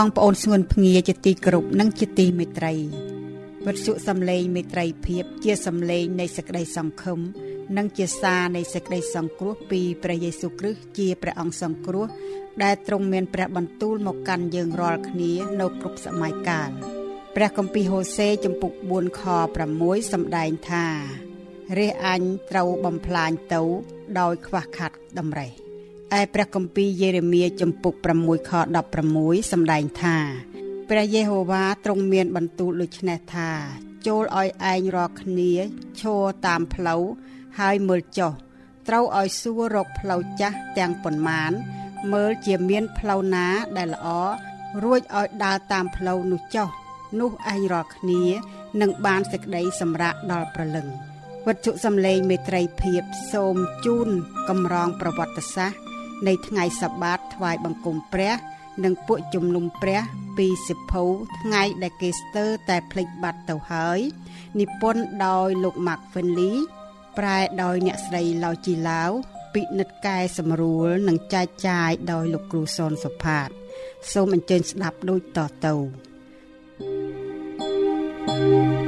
បងប្អូនស្ងួនភ្ងាជាទីគោរពនិងជាទីមេត្រីវិទ្យុសំឡេងមេត្រីភាពជាសំឡេងនៃសេចក្តីសង្ឃឹមនិងជាសារនៃសេចក្តីសង្គ្រោះពីព្រះយេស៊ូវគ្រីស្ទជាព្រះអង្គសង្គ្រោះ ដែលទ្រង់មានព្រះបន្ទូលមកកាន់យើងរាល់គ្នានៅគ្រប់សម័យកាលព្រះគម្ពីរហូសេចំពុក4ខ6សម្ដែងថារះអញត្រូវបំផ្លាញទៅដោយខ្វះខាតតម្រេះ ឯព្រះគម្ពីរយេរេមៀចំពុក6ខ16សម្ដែងថាព្រះយេហូវ៉ាទ្រង់មានបន្ទូលដូចនេះថាចូលឲ្យឯងរាល់គ្នាឈរតាមផ្លូវហើយមើលចុះត្រូវឲ្យសួររកផ្លូវចាស់ទាំងប៉ុន្មាន មើលជាមានផ្លូវណាដែលល្អរួចឲ្យដើរតាមផ្លូវនោះចុះនោះឯងរាល់គ្នានឹងបានសេចក្តីសម្រាកដល់ប្រលឹងវត្ថុសំឡេងមេត្រីភាពសូមជូនកំរងប្រវត្តិសាស្ត្រ នៃថ្ងៃសបាតថ្វាយបង្គំព្រះ និងពួកជំនុំព្រះពីសិភៅថ្ងៃដែលគេស្ទើរតែភ្លេចបាត់ទៅហើយ និពន្ធដោយលោក Mark Finley ប្រែដោយអ្នកស្រីឡៅជីឡាវពិនិត្យកែសម្រួលនិងចែកចាយដោយលោកគ្រូសនសុផាត សូមអញ្ជើញស្ដាប់ដូចតទៅ thank you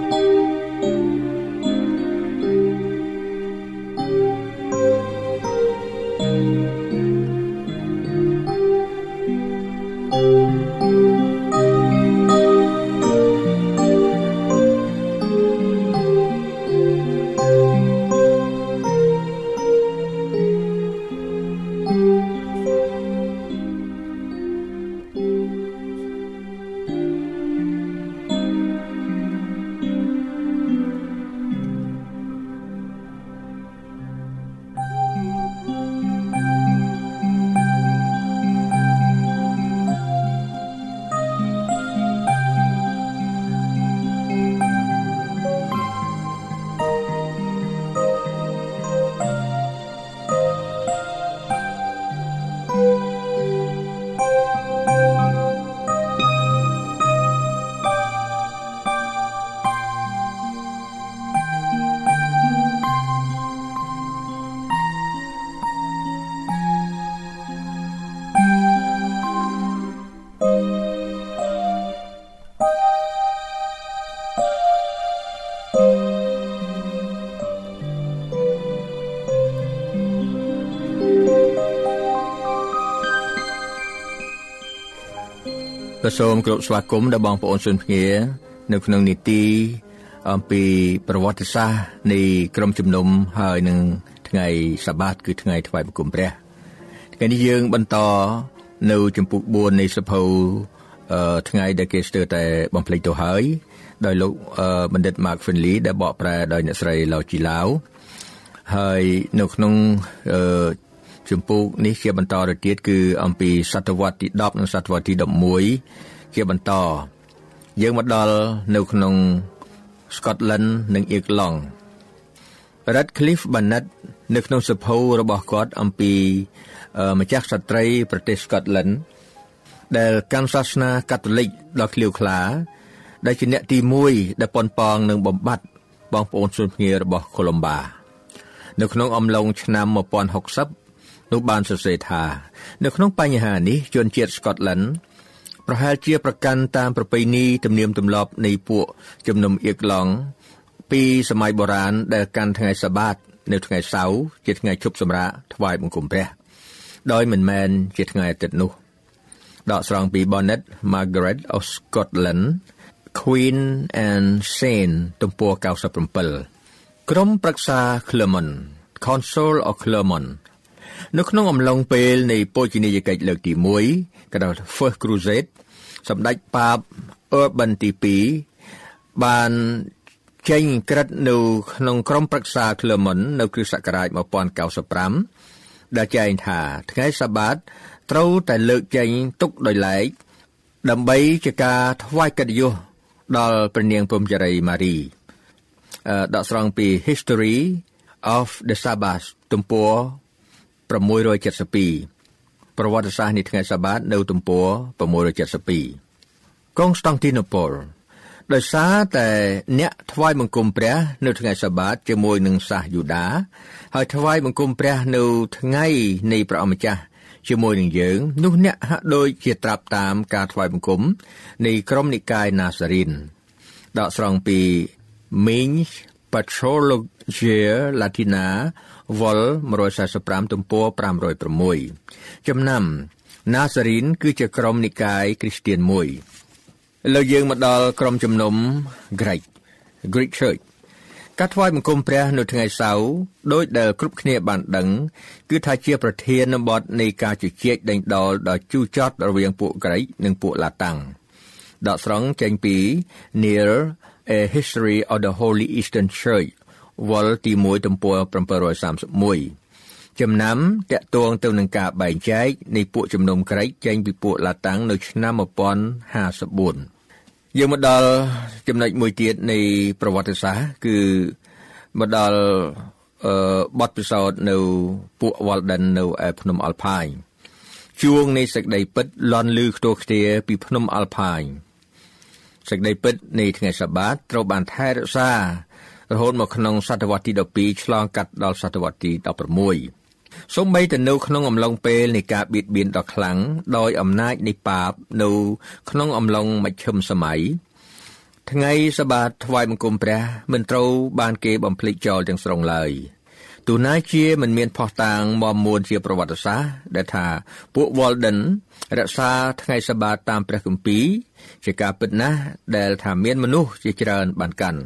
ក៏សូមគោរពស្វាគមន៍ដល់បងប្អូនជនភ្ងានៅក្នុងនីតិអំពីប្រវត្តិសាស្ត្រនៃក្រុមជំនុំហើយនឹងថ្ងៃសបាតគឺថ្ងៃថ្វាយបង្គំព្រះថ្ងៃនេះយើងបន្តនៅចំពុក4នៃសភៅថ្ងៃដែលគេស្ទើរតែបំភ្លេចទៅហើយ ដោយលោកបណ្ឌិត Mark Finley ដែលបកប្រែដោយអ្នកស្រីឡៅជីឡាវហើយនៅក្នុង ចម្ពោះនេះជាបន្តទៅទៀតគឺអំពីសតវត្សទី10និងសតវត្សទី11ជាបន្តយើងមកដល់នៅក្នុង Scotland និង Irland Radcliffe Bennett នៅក្នុងសភៅរបស់គាត់អំពីម្ចាស់ស្ត្រីប្រទេស Scotland ដែលកាន់សាសនាកាតូលិកដ៏ឃ្លាវខ្លាដែលជាអ្នកទី1ដែលប៉ុនប៉ងនឹងបំបត្តិបងប្អូនជនភ្ងារបស់កូឡុំបា នៅក្នុងអំឡុងឆ្នាំ1060 នោះបានសរសេរថានៅក្នុងបញ្ហានេះជនជាតិស្កុតឡែនប្រហែលជាប្រកាន់តាមប្រពៃណីទំនៀមទម្លាប់នៃពួកជំនុំអៀកឡង់ពីសម័យបុរាណដែលកាន់ថ្ងៃសបាតនៅថ្ងៃសៅរ៍ជាថ្ងៃជប់សម្រាកថ្វាយបង្គំព្រះដោយមិនមែនជាថ្ងៃអាទិត្យនោះដកស្រង់ពី Bonnet Margaret of Scotland Queen and Saint ទំព័រ97ក្រុមប្រឹក្សា Clermont Council of Clermont នៅក្នុងអំឡុងពេលនៃពោជនីយកិច្ចលើកទី1កណ្ដាល First Crusade សម្ដេចប៉ាប Urban ទី2បានចេញក្រិតនៅក្នុងក្រុមប្រឹក្សា Clermont នៅគ្រិស្តសករាជ1095ដែលចែងថាថ្ងៃសបាតត្រូវតែលើកចេញទុកដោយឡែកដើម្បីជាការថ្វាយកិត្តិយសដល់ព្រះនាងព្រហ្មចារីម៉ារីដកស្រង់ពី History of the Sabbath ទំព័រ 672ប្រវត្តិសាស្ត្រនៃថ្ងៃសបាតនៅទំព័រ672កុងស្តង់ទីណូប៉ូលដោយសារតែអ្នកថ្វាយបង្គំព្រះ នៅថ្ងៃសបាតជាមួយនឹងសាសយូដាហើយថ្វាយបង្គំព្រះនៅថ្ងៃនៃព្រះអម្ចាស់ជាមួយនឹងយើងនោះអ្នកហាក់ដូចជាត្រាប់តាមការថ្វាយបង្គំនៃក្រុមនិកាយណាសារីនដកស្រង់ពី Minch Patrologia Latina Vol 145ទំព័រ506ចំណាំណាសារីនគឺជាក្រុមនិកាយគ្រីស្ទៀនមួយឥឡូវយើងមកដល់ក្រុមជំនុំ Greek Greek Church ការថ្វាយបង្គំព្រះនៅថ្ងៃសៅរ៍ដោយដែលគ្រប់គ្នាបានដឹង គឺថាជាប្រធានបទនៃការជជែកដេញដោលដ៏ជូរចត់រវាងពួកក្រិកនិងពួកឡាតាំងដកស្រង់ចេញពី Near a History of the Holy Eastern Church វល់ទី1ទំព័រ731ចំណាំតកតងទៅនឹងការបែងចែកនៃពួកជំនុំក្រិកចេញពីពួកឡាតាំងនៅឆ្នាំ1054យើងមកដល់ចំណុចមួយទៀតនៃប្រវត្តិសាស្ត្រគឺមកដល់អឺបទពិសោធន៍នៅពួក Walden នៅឯភ្នំ Alpine ជួងនៃសេចក្តីពិតលន់លឺខ្ទោខ្ទាពីភ្នំ Alpine សេចក្តីពិតនៃថ្ងៃសបាតត្រូវបានថែរក្សា រហូតមកក្នុងសតវត្សទី12ឆ្លងកាត់ដល់សតវត្សទី16សូម្បីតែនៅក្នុងអំឡុងពេលនៃការបៀតបៀនដ៏ខ្លាំងដោយអំណាចនៃបាបនៅក្នុងអំឡុងមជ្ឈិមសម័យថ្ងៃសបាតថ្វាយបង្គំព្រះមិនត្រូវបានគេបំភ្លេចចោលទាំងស្រុងឡើយទូណាជាមិនមានផុសតាងមមួនជាប្រវត្តិសាស្ត្រដែលថាពួក Walden រក្សាថ្ងៃសបាតតាមព្រះគម្ពីរជាការពិតណាស់ដែលថាមានមនុស្សជាច្រើនបានកាន់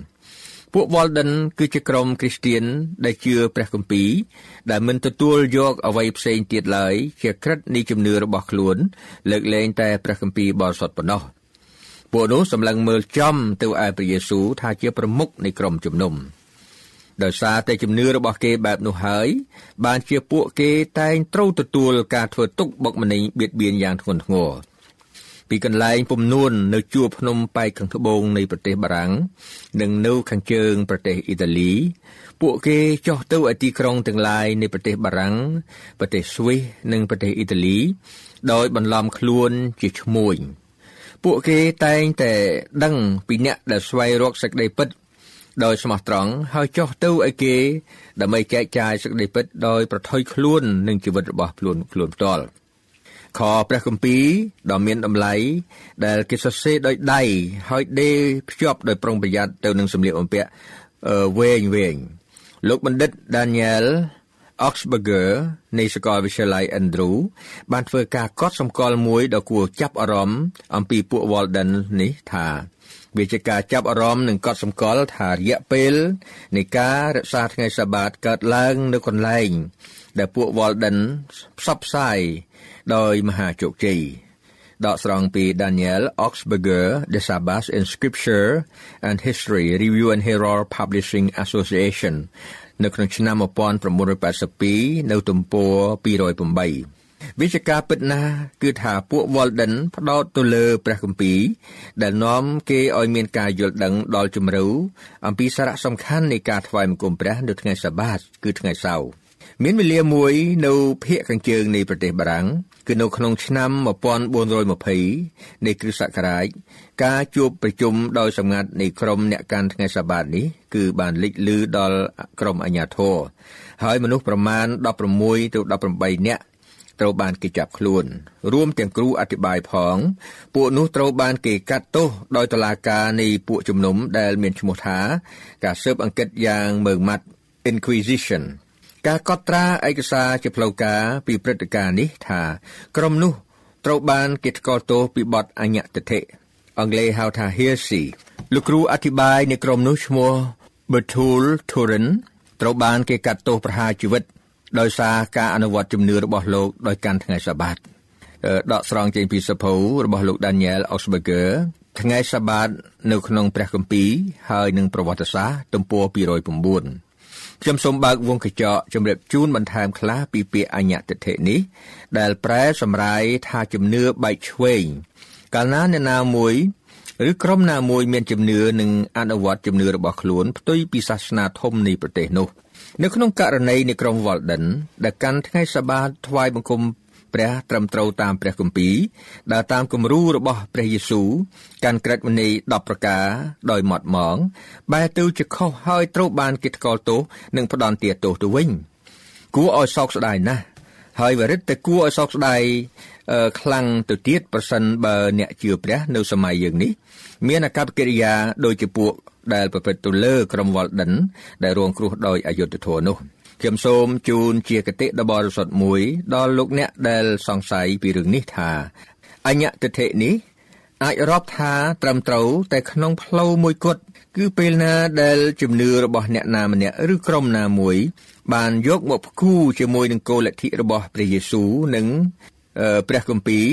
ពួក Walden គឺជាក្រុមគ្រីស្ទៀនដែលជឿព្រះគម្ពីរដែលមិនទទួលយកអ្វីផ្សេងទៀតឡើយជាក្រិតនៃជំនឿរបស់ខ្លួន លើកលែងតែព្រះគម្ពីរបរិសុទ្ធប៉ុណ្ណោះពួកនោះសម្លឹងមើលចំទៅឯព្រះយេស៊ូវថាជាប្រមុខនៃក្រុមជំនុំដោយសារតែជំនឿរបស់គេបែបនោះហើយបានជាពួកគេតែងត្រូវទទួលការធ្វើទុកបុកម្នេញបៀតបៀនយ៉ាងធ្ងន់ធ្ងរ ពីកន្លែងពំនួននៅជួរភ្នំប៉ែកខាងត្បូងនៃប្រទេសបារាំង និងនៅខាងជើងប្រទេសអ៊ីតាលី ពួកគេចុះទៅឯទីក្រុងទាំងឡាយនៃប្រទេសបារាំងប្រទេសស្វីសនិងប្រទេសអ៊ីតាលី ដោយបន្លំខ្លួនជាឈ្មួញពួកគេតែងតែដឹងពីអ្នកដែលស្វែងរកសេចក្តីពិតដោយស្មោះត្រង់ហើយចុះទៅឲ្យគេដើម្បីចែកចាយសេចក្តីពិតដោយប្រថុយខ្លួននឹងជីវិតរបស់ខ្លួនខ្លួនផ្ទាល់ ខព្រះគម្ពីរដ៏មានតម្លៃដែលគេសរសេរដោយដៃហើយដេរភ្ជាប់ដោយប្រុងប្រយ័ត្នទៅនឹងសម្លៀកបំពាក់វែងវែងលោកបណ្ឌិត Daniel Oxberger នៃសាកលវិទ្យាល័យ Andrew បានធ្វើការកត់សម្គាល់មួយដ៏គួរចាប់អារម្មណ៍អំពីពួក Walden នេះថាវាជាការចាប់អារម្មណ៍និងកត់សម្គាល់ថារយៈពេលនៃការរក្សាថ្ងៃសាបាតកើតឡើងនៅកន្លែងដែលពួក Walden ផ្សព្វផ្សាយ ដោយមហាជោគជ័យដកស្រង់ពី Daniel Oxberger The Sabbath in Scripture and History Review and Herald Publishing Association នៅក្នុងឆ្នាំ1982នៅទំព័រ208វិជ្ជការពិតណាស់គឺថាពួក Walden ផ្ដោតទៅលើព្រះគម្ពីរដែលនាំគេឲ្យមានការយល់ដឹងដល់ជំរឿអំពីសារៈសំខាន់នៃការថ្វាយបង្គំព្រះនៅថ្ងៃសបាតគឺថ្ងៃសៅរ៍ មានវេលាមួយនៅភូមិខាងជើងនៃប្រទេសបារាំងគឺនៅក្នុងឆ្នាំ1420នៃគ្រិស្តសករាជការជួបប្រជុំដោយសម្ងាត់នៃក្រុមអ្នកកាន់ថ្ងៃសបាតនេះគឺបានលេចលឺដល់ក្រុមអាជ្ញាធរហើយមនុស្សប្រមាណ16ទៅ18នាក់ត្រូវបានគេចាប់ខ្លួន រួមទាំងគ្រូអធិបាយផង ពួកនោះត្រូវបានគេកាត់ទោសដោយតុលាការនៃពួកជំនុំដែលមានឈ្មោះថា ការស៊ើបអង្កេតយ៉ាងមើងម៉ាត់ Inquisition ការកត់ត្រាឯកសារជាផ្លូវការពីព្រឹត្តិការណ៍នេះថាក្រុមនោះត្រូវបានគេថ្កោលទោសពីបទអញ្ញតិធិអង់គ្លេសហៅថា heresy លោកគ្រូអធិបាយនៃក្រុមនោះឈ្មោះ Bertul Turin ត្រូវបានគេកាត់ទោសប្រហារជីវិតដោយសារការអនុវត្តជំនឿរបស់លោកដោយកាន់ថ្ងៃសាបាតដកស្រង់ចេញពីសភៅរបស់លោក Daniel Osberger ថ្ងៃសាបាតនៅក្នុងព្រះគម្ពីរហើយនឹងប្រវត្តិសាស្ត្រទំព័រ209 ខ្ញុំសូមបើកវងកញ្ចក់ជម្រាបជូនបន្ថែមខ្លះពីពាក្យអញ្ញតិធិនេះ ដែលប្រែសម្រាយថាជំនឿបែកឆ្វេងកាលណាអ្នកណាមួយឬក្រុមណាមួយមានជំនឿនិងអនុវត្តជំនឿរបស់ខ្លួនផ្ទុយពីសាសនាធំនៃប្រទេសនោះ នៅក្នុងករណីនៃក្រុង Walden ដែលកាន់ថ្ងៃសបាតថ្វាយបង្គំ ព្រះត្រឹមត្រូវតាមព្រះគម្ពីរដើរតាមគំរូរបស់ព្រះយេស៊ូវកាន់ក្រឹតវិន័យ10ប្រការដោយម៉ត់ម៉ងបែរទៅជាខុសហើយត្រូវបានគេថ្កោលទោសនិងផ្ដន់ទាទោសទៅវិញគួរឲ្យសោកស្ដាយណាស់ហើយវរិទ្ធតែគួរឲ្យសោកស្ដាយខ្លាំងទៅទៀតប្រសិនបើអ្នកជឿព្រះនៅសម័យយើងនេះ មានអាកប្បកិរិយាដូចជាពួកដែលប្រព្រឹត្តទៅលើក្រុមវ៉លដិនដែលរងគ្រោះដោយអយុត្តិធម៌នោះ ខ្ញុំសូមជូនជាគតិដ៏បរិសុទ្ធមួយ ដល់លោកអ្នកដែលសង្ស័យពីរឿងនេះថាអញ្ញតិធិនេះអាចរាប់ថាត្រឹមត្រូវតែក្នុងផ្លូវមួយគត់គឺពេលណាដែលជំនឿរបស់អ្នកណាម្នាក់ឬក្រុមណាមួយ បានយកមកផ្គូជាមួយនឹងគោលលទ្ធិរបស់ព្រះយេស៊ូវនិងព្រះគម្ពីរ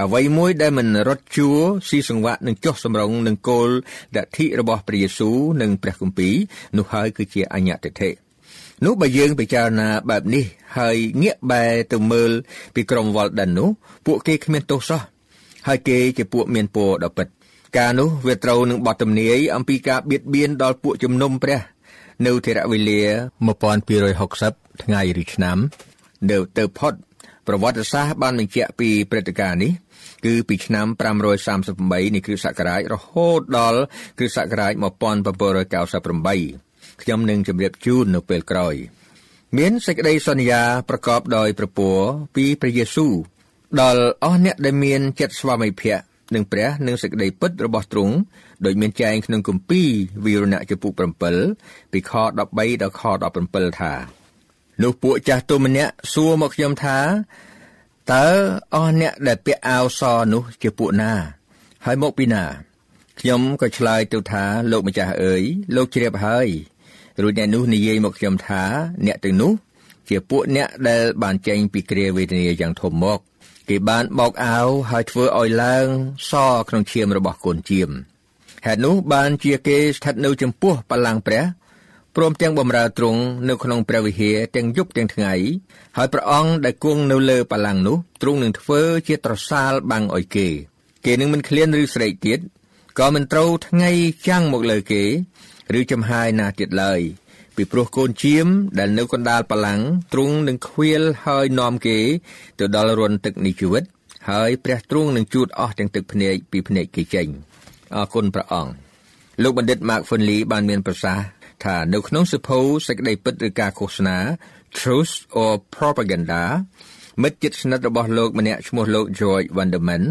អ្វីមួយដែលមិនរត់ជួស៊ីសង្វាក់នឹងចុះសម្រងនឹងគោលលទ្ធិរបស់ព្រះយេស៊ូវនិងព្រះគម្ពីរនោះហើយគឺជាអញ្ញតិធិ នោះបើយើងពិចារណាបែបនេះហើយងាកបែរទៅមើលពីក្រុមវ៉លដិននោះពួកគេគ្មានទោសសោះហើយគេជាពួកមានពរដ៏ពិតការនោះវាត្រូវនឹងបទទំនាយអំពីការបៀតបៀនដល់ពួកជំនុំព្រះ នៅធរវេលា1260ថ្ងៃឬឆ្នាំនៅទៅផុតប្រវត្តិសាស្ត្របានបញ្ជាក់ពីព្រឹត្តិការណ៍នេះគឺពីឆ្នាំ538នៃគ្រិស្តសករាជរហូតដល់គ្រិស្តសករាជ1798 ខ្ញុំនឹងជម្រាបជូននៅពេលក្រោយ មានសេចក្តីសន្យាប្រកបដោយប្រពរពីព្រះយេស៊ូវដល់អស់អ្នកដែលមានចិត្តស្វាមីភក្តិនឹងព្រះនិងសេចក្តីពិតរបស់ទ្រង់ដោយមានចែងក្នុងគម្ពីរវិវរណៈចំពុក7ពីខ13ដល់ខ17ថានោះពួកចាស់ទុំម្នាក់សួរមកខ្ញុំថាតើអស់អ្នកដែលពាក់អាវសនោះជាពួកណា ហើយមកពីណាខ្ញុំក៏ឆ្លើយទៅថាលោកម្ចាស់អើយលោកជ្រាបហើយ រួចអ្នកនោះនិយាយមកខ្ញុំថាអ្នកទាំងនោះជាពួកអ្នកដែលបានចេញពីគ្រាវេទនាយ៉ាងធំមកគេបានបោកអាវហើយធ្វើឲ្យឡើងសក្នុងឈាមរបស់កូនជៀមហេតុនោះបានជាគេស្ថិតនៅចំពោះបល្ល័ង្កព្រះព្រមទាំងបំរើទ្រង់នៅក្នុងព្រះវិហារទាំងយប់ទាំងថ្ងៃហើយព្រះអង្គដែលគង់នៅលើបល្ល័ង្កនោះទ្រង់នឹងធ្វើជាត្រសាលបាំងឲ្យគេ គេនឹងមិនឃ្លានឬស្រែកទៀតក៏មិនត្រូវថ្ងៃចាំងមកលើគេ ឬចំហាយណាទៀតឡើយពីព្រោះកូនជៀមដែលនៅកណ្ដាលបលាំងទ្រង់នឹងខ្វៀលហើយនាំគេទៅដល់រន្ធទឹកនៃជីវិត ហើយព្រះទ្រង់នឹងជូតអស់ទាំងទឹកភ្នែកពីភ្នែកគេចេញអរគុណព្រះអង្គលោកបណ្ឌិត Mark Finley បានមានប្រសាសន៍ថានៅក្នុងសភៅសេចក្តីពិតឬការឃោសនា Truth or Propaganda មិត្តជិតស្និទ្ធរបស់លោកម្នាក់ឈ្មោះលោក George Vanderman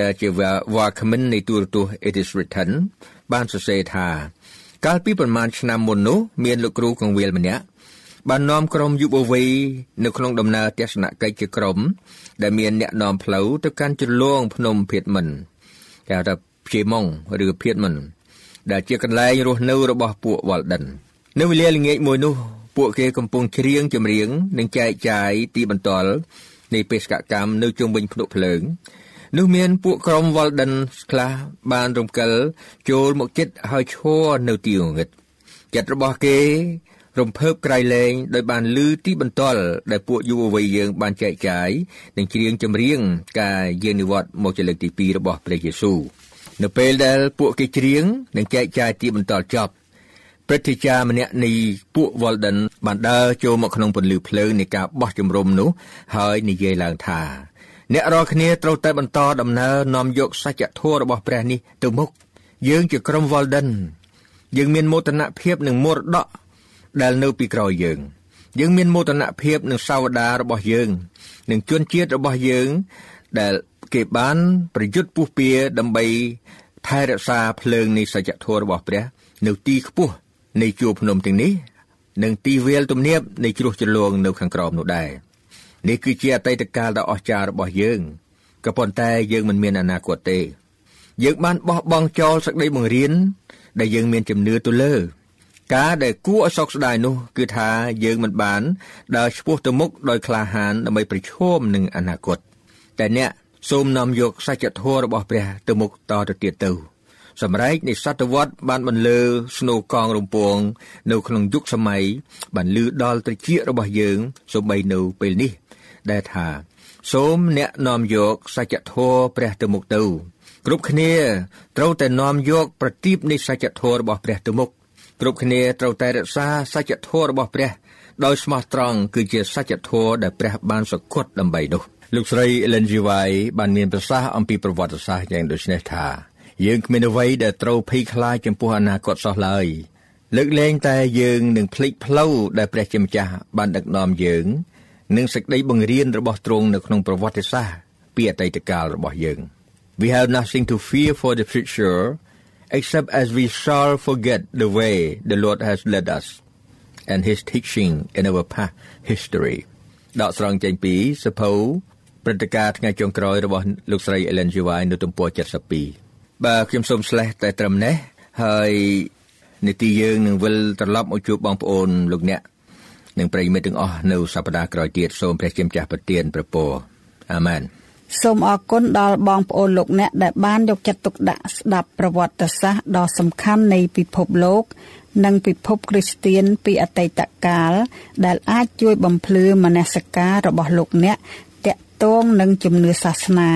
ដែលជាវាគ្មិននៃទូរទស្សន៍ It is Written បានសរសេរថា កាលពីប្រមាណឆ្នាំមុននោះមានលោកគ្រូកងវិលម្នាក់បាននាំក្រុមយុវវ័យនៅក្នុងដំណើរទស្សនកិច្ចជាក្រុម ដែលមានអ្នកនាំផ្លូវទៅកាន់ជ្រលងភ្នំភៀតមិនគេហៅថាភៀម៉ុងឬភៀតមិនដែលជាកន្លែងរស់នៅរបស់ពួកវ៉ាល់ដិននៅវេលាល្ងាចមួយនោះពួកគេកំពុងច្រៀងចម្រៀងនិងចែកចាយទីបន្ទាល់នៃបេសកកម្មនៅជុំវិញភ្នក់ភ្លើង នោះមានពួកក្រុម Walden ខ្លះបានរំកិលចូលមកចិត្តហើយឈរនៅទីងងឹតចិត្តរបស់គេ រំភើបក្រៃលែងដោយបានលឺទីបន្ទាល់ដែលពួកយុវវ័យយើង បានចែកចាយនិងច្រៀងចម្រៀងការយាងនិវត្តន៍មកជាលើកទី2របស់ព្រះយេស៊ូវនៅពេលដែលពួកគេច្រៀងនិងចែកចាយទីបន្ទាល់ចប់ព្រឹទ្ធាចារ្យម្នាក់នៃពួក Walden បានដើរចូលមកក្នុងពន្លឺភ្លើងនៃការបោះជំរំនោះ ហើយនិយាយឡើងថា អ្នករាល់គ្នាត្រូវតែបន្តដំណើរនាំយកសច្ចធម៌របស់ព្រះនេះទៅមុខយើងជាក្រុម Walden យើងមានមោទនភាពនិងមរតកដែលនៅពីក្រោយយើងយើងមានមោទនភាពនឹងសាវតារបស់យើងនឹងជនជាតិរបស់យើងដែលគេបានប្រយុទ្ធពុះពៀដើម្បីថែរក្សាភ្លើងនៃសច្ចធម៌របស់ព្រះ នៅទីខ្ពស់នៃជួរភ្នំទាំងនេះនិងទីវាលទំនាបនៃជ្រោះជ្រលងនៅខាងក្រោមនោះដែរ នេះគឺជាអតីតកាលដ៏អស្ចារ្យរបស់យើងក៏ប៉ុន្តែយើងមិនមានអនាគតទេយើងបានបោះបង់ចោលសក្តីបង្រៀនដែលយើងមានជំនឿទៅលើ ការដែលគួរឲ្យសោកស្ដាយនោះ គឺថាយើងមិនបានដើរឆ្ពោះទៅមុខដោយក្លាហានដើម្បីប្រឈមនឹងអនាគតតែអ្នកសូមនាំយកសច្ចធម៌របស់ព្រះទៅមុខតទៅទៀតទៅសម្រែកនៃសតវត្សបានបន្លឺស្នូកងរំពង នៅក្នុងយុគសម័យបានលឺដល់ត្រចៀករបស់យើងសូម្បីនៅពេលនេះ ដែលថា សូមអ្នកនាំយកសច្ចធម៌ព្រះទៅមុខទៅគ្រប់គ្នាត្រូវតែនាំយកប្រទីបនៃសច្ចធម៌របស់ព្រះទៅមុខគ្រប់គ្នាត្រូវតែរក្សាសច្ចធម៌របស់ព្រះដោយស្មោះត្រង់គឺជាសច្ចធម៌ដែលព្រះបានសគត់ដើម្បីនោះលោកស្រី Ellen G. White បានមានប្រសាសន៍អំពីប្រវត្តិសាស្ត្រយ៉ាងដូចនេះថាយើងគ្មានអ្វីដែលត្រូវភ័យខ្លាចចំពោះអនាគតសោះឡើយលើកលែងតែយើងនឹងភ្លេចផ្លូវដែលព្រះជាម្ចាស់បានដឹកនាំយើង និងសេចក្តីបង្រៀនរបស់ទ្រង់នៅក្នុងប្រវត្តិសាស្ត្រពីអតីតកាលរបស់យើង We have nothing to fear for the future except as we shall forget the way the Lord has led us and his teaching in our past history ដកស្រង់ចេញពីសភៅព្រឹត្តិការណ៍ថ្ងៃចុងក្រោយរបស់លោកស្រី Ellen G. White នៅទំព័រ72បាទខ្ញុំសូមស្លេះតែត្រឹមនេះហើយនីតិយើងនឹងវិលត្រឡប់មកជួបបងប្អូនលោកអ្នក និងប្រិយមិត្តទាំងអស់នៅសប្តាហ៍ក្រោយទៀតសូមព្រះជាម្ចាស់ប្រទានប្រពរអាមែនសូមអរគុណដល់បងប្អូនលោកអ្នកដែលបានយកចិត្តទុកដាក់ស្ដាប់ប្រវត្តិសាស្ត្រដ៏សំខាន់នៃពិភពលោក និងពិភពគ្រីស្ទៀនពីអតីតកាល ដែលអាចជួយបំភ្លឺមនសិការរបស់លោកអ្នកតាក់ទងនឹងជំនឿសាសនា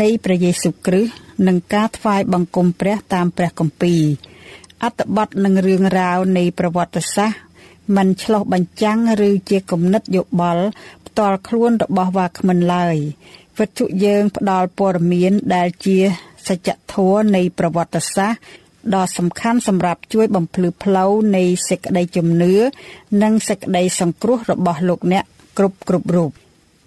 នៃព្រះយេស៊ូវគ្រីស្ទនិងការថ្វាយបង្គំព្រះតាមព្រះគម្ពីរអត្ថបទនិងរឿងរ៉ាវនៃប្រវត្តិសាស្ត្រ មិនឆ្លោះបញ្ចាំងឬជាគំនិតយោបល់ផ្ទាល់ខ្លួនរបស់វាគ្មិនឡើយវិទ្យុយើងផ្ដល់ព័ត៌មានដែលជាសច្ចធម៌នៃប្រវត្តិសាស្ត្រដ៏សំខាន់សម្រាប់ជួយបំភ្លឺផ្លូវនៃសេចក្តីជំនឿនិងសេចក្តីសង្គ្រោះរបស់លោកអ្នកគ្រប់គ្រប់រូប។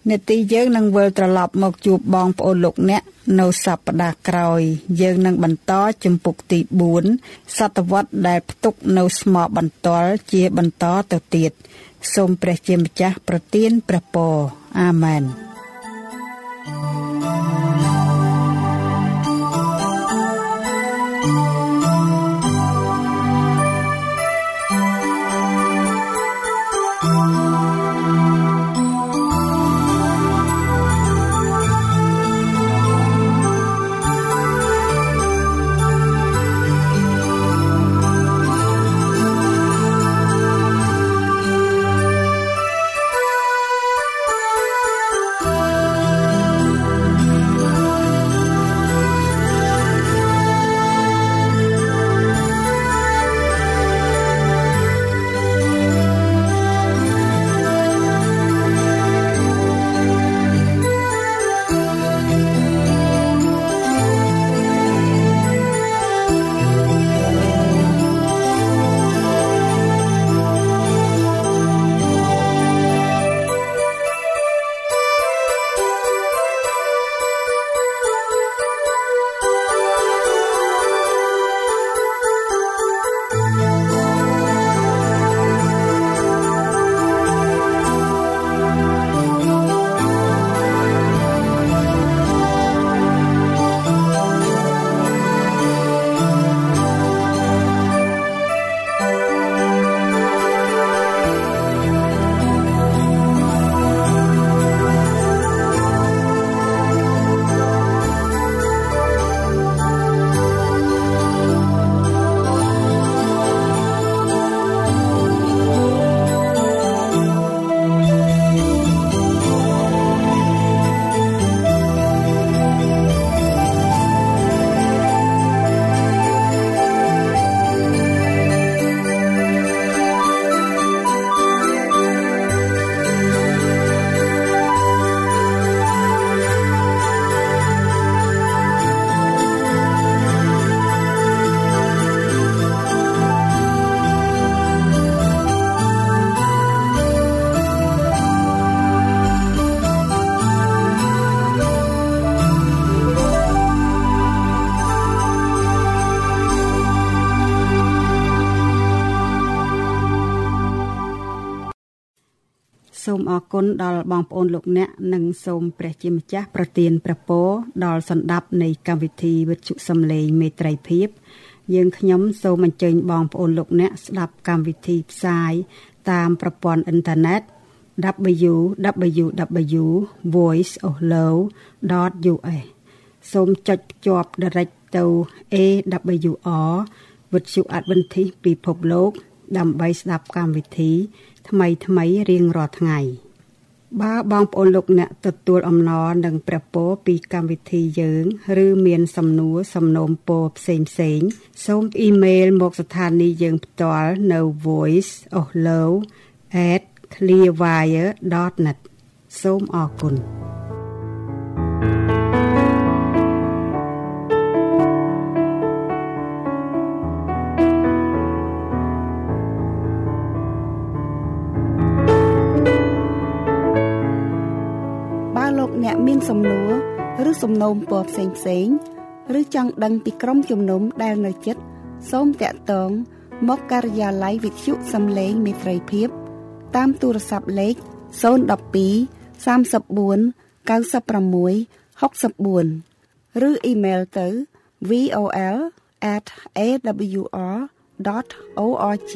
នេតិយើងនឹងវិលត្រឡប់មកជួបបងប្អូនលោកអ្នកនៅសប្តាហ៍ក្រោយ យើងនឹងបន្តជំពូកទី4សតវត្សដែលផ្ទុកនៅស្មោបន្ទាល់ជាបន្តទៅទៀតសូមព្រះជាម្ចាស់ប្រទានព្រះពរអាមែន គុណដល់បងប្អូនលោកអ្នកនិងសូមព្រះជាម្ចាស់ប្រទានព្រះពរដល់សន្តាប់នៃកម្មវិធីវិទ្យុសំឡេងមេត្រីភាពយើងខ្ញុំសូមអញ្ជើញបងប្អូនលោកអ្នកស្ដាប់កម្មវិធីផ្សាយតាមប្រព័ន្ធអ៊ីនធឺណិត www.voiceoflow.us សូមចុចភ្ជាប់ direct ទៅ AWR វិទ្យុ Adventist ពិភពលោកដើម្បីស្ដាប់កម្មវិធី ថ្មីថ្មីរៀងរាល់ថ្ងៃ បើបងប្អូនលោកអ្នកទទួលអំណរនិងព្រះពរពីកម្មវិធីយើង ឬមានសំណួរសំណូមពរផ្សេងផ្សេងសូមអ៊ីមែលមកស្ថានីយ៍យើងផ្ទាល់នៅ voice.ohlow@clearwire.net សូមអរគុណ មានសំណួរឬសំណូមពរផ្សេងផ្សេងឬចង់ដឹងពីក្រុមជំនុំដែលនៅជិតសូមតាក់ទងមកការិយាល័យវិទ្យុសំឡេងមេត្រីភាព តាមទូរស័ព្ទលេខ012 34 96 64ឬអ៊ីមែលទៅ vol@awr.org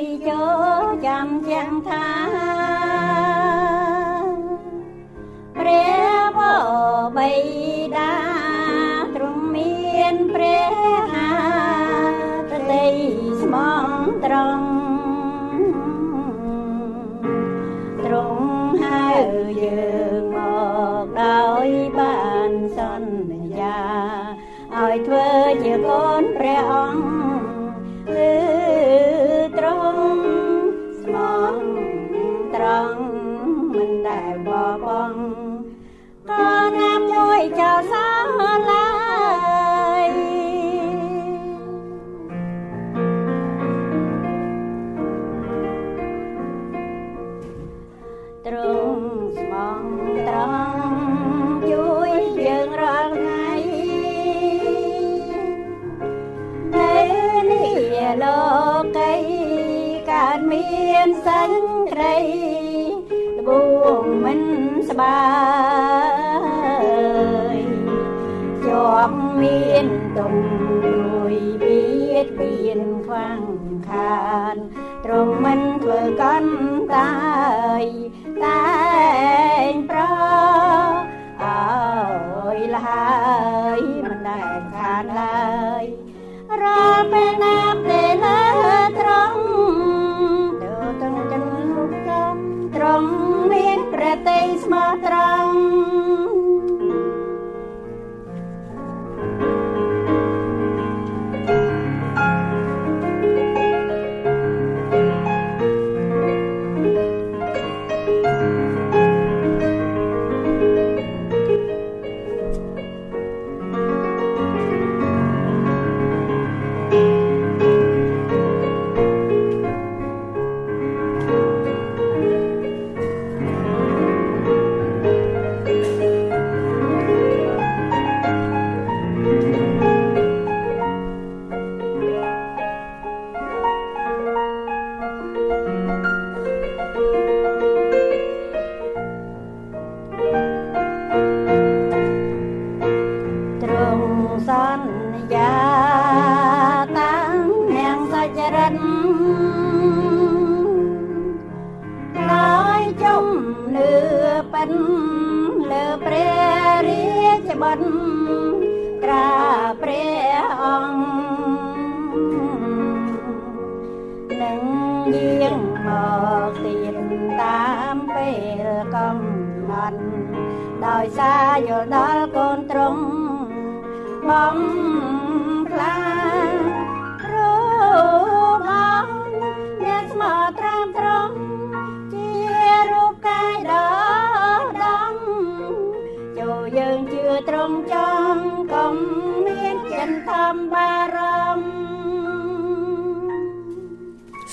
ចាំចាំថាព្រះបបៃតាទ្រង់មានព្រះហាតតីស្មងត្រង់ បាយជាប់មានទុំរួយបៀតបៀនខ្វាំងខានទ្រង់មិនធ្វើកាន់តាយតែងប្រអើយលហើយមិនដែលខានឡើយរាល់ពេលណា ព្រះតីស្មោះត្រង់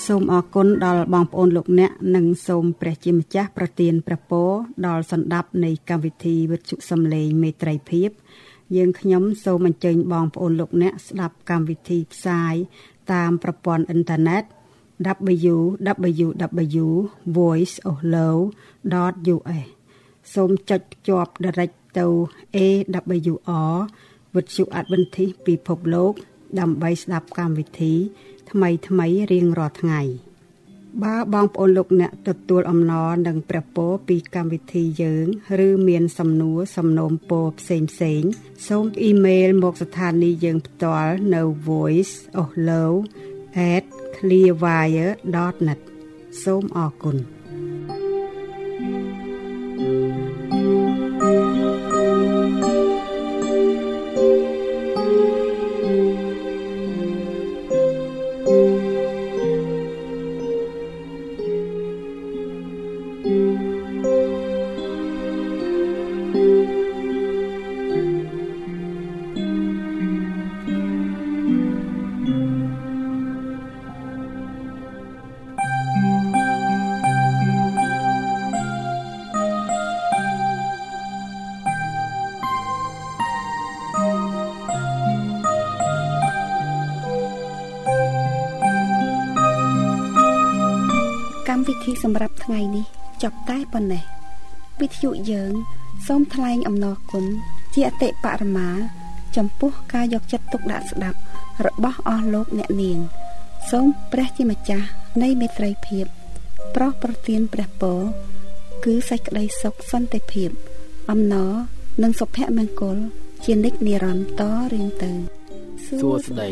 សូមអរគុណដល់បងប្អូនលោកអ្នកនិងសូមព្រះជាម្ចាស់ប្រទានព្រះពរដល់សន្តាប់នៃកម្មវិធីវិទ្យុសំឡេងមេត្រីភាពយើងខ្ញុំសូមអញ្ជើញបងប្អូនលោកអ្នកស្ដាប់កម្មវិធីផ្សាយតាមប្រព័ន្ធអ៊ីនធឺណិត www.voiceoflow.us សូមចុចភ្ជាប់ direct ទៅ AWR វិទ្យុ Adventist ពិភពលោក ដើម្បីស្ដាប់កម្មវិធី ថ្មីថ្មីរៀងរាល់ថ្ងៃបើបងប្អូនលោកអ្នកទទួលអំណរនឹងព្រះពរពីកម្មវិធីយើង ឬមានសំណួរសំណូមពរផ្សេងផ្សេងសូមអ៊ីមែលមកស្ថានីយ៍យើងផ្ទាល់នៅ voice.ohlow@clearwire.net សូមអរគុណ សម្រាប់ថ្ងៃនេះចប់តែប៉ុណ្ណេះវិទ្យុយើង សូមថ្លែងអំណរគុណជាអតិបរមា ចំពោះការយកចិត្តទុកដាក់ស្ដាប់ របស់អស់លោកអ្នកនាង សូមព្រះជាម្ចាស់នៃមេត្រីភាព ប្រោះប្រទានព្រះពរគឺសេចក្តីសុខសន្តិភាព អំណរនិងសុភមង្គលជានិច្ចនិរន្តរ៍តរៀងទៅសួស្តី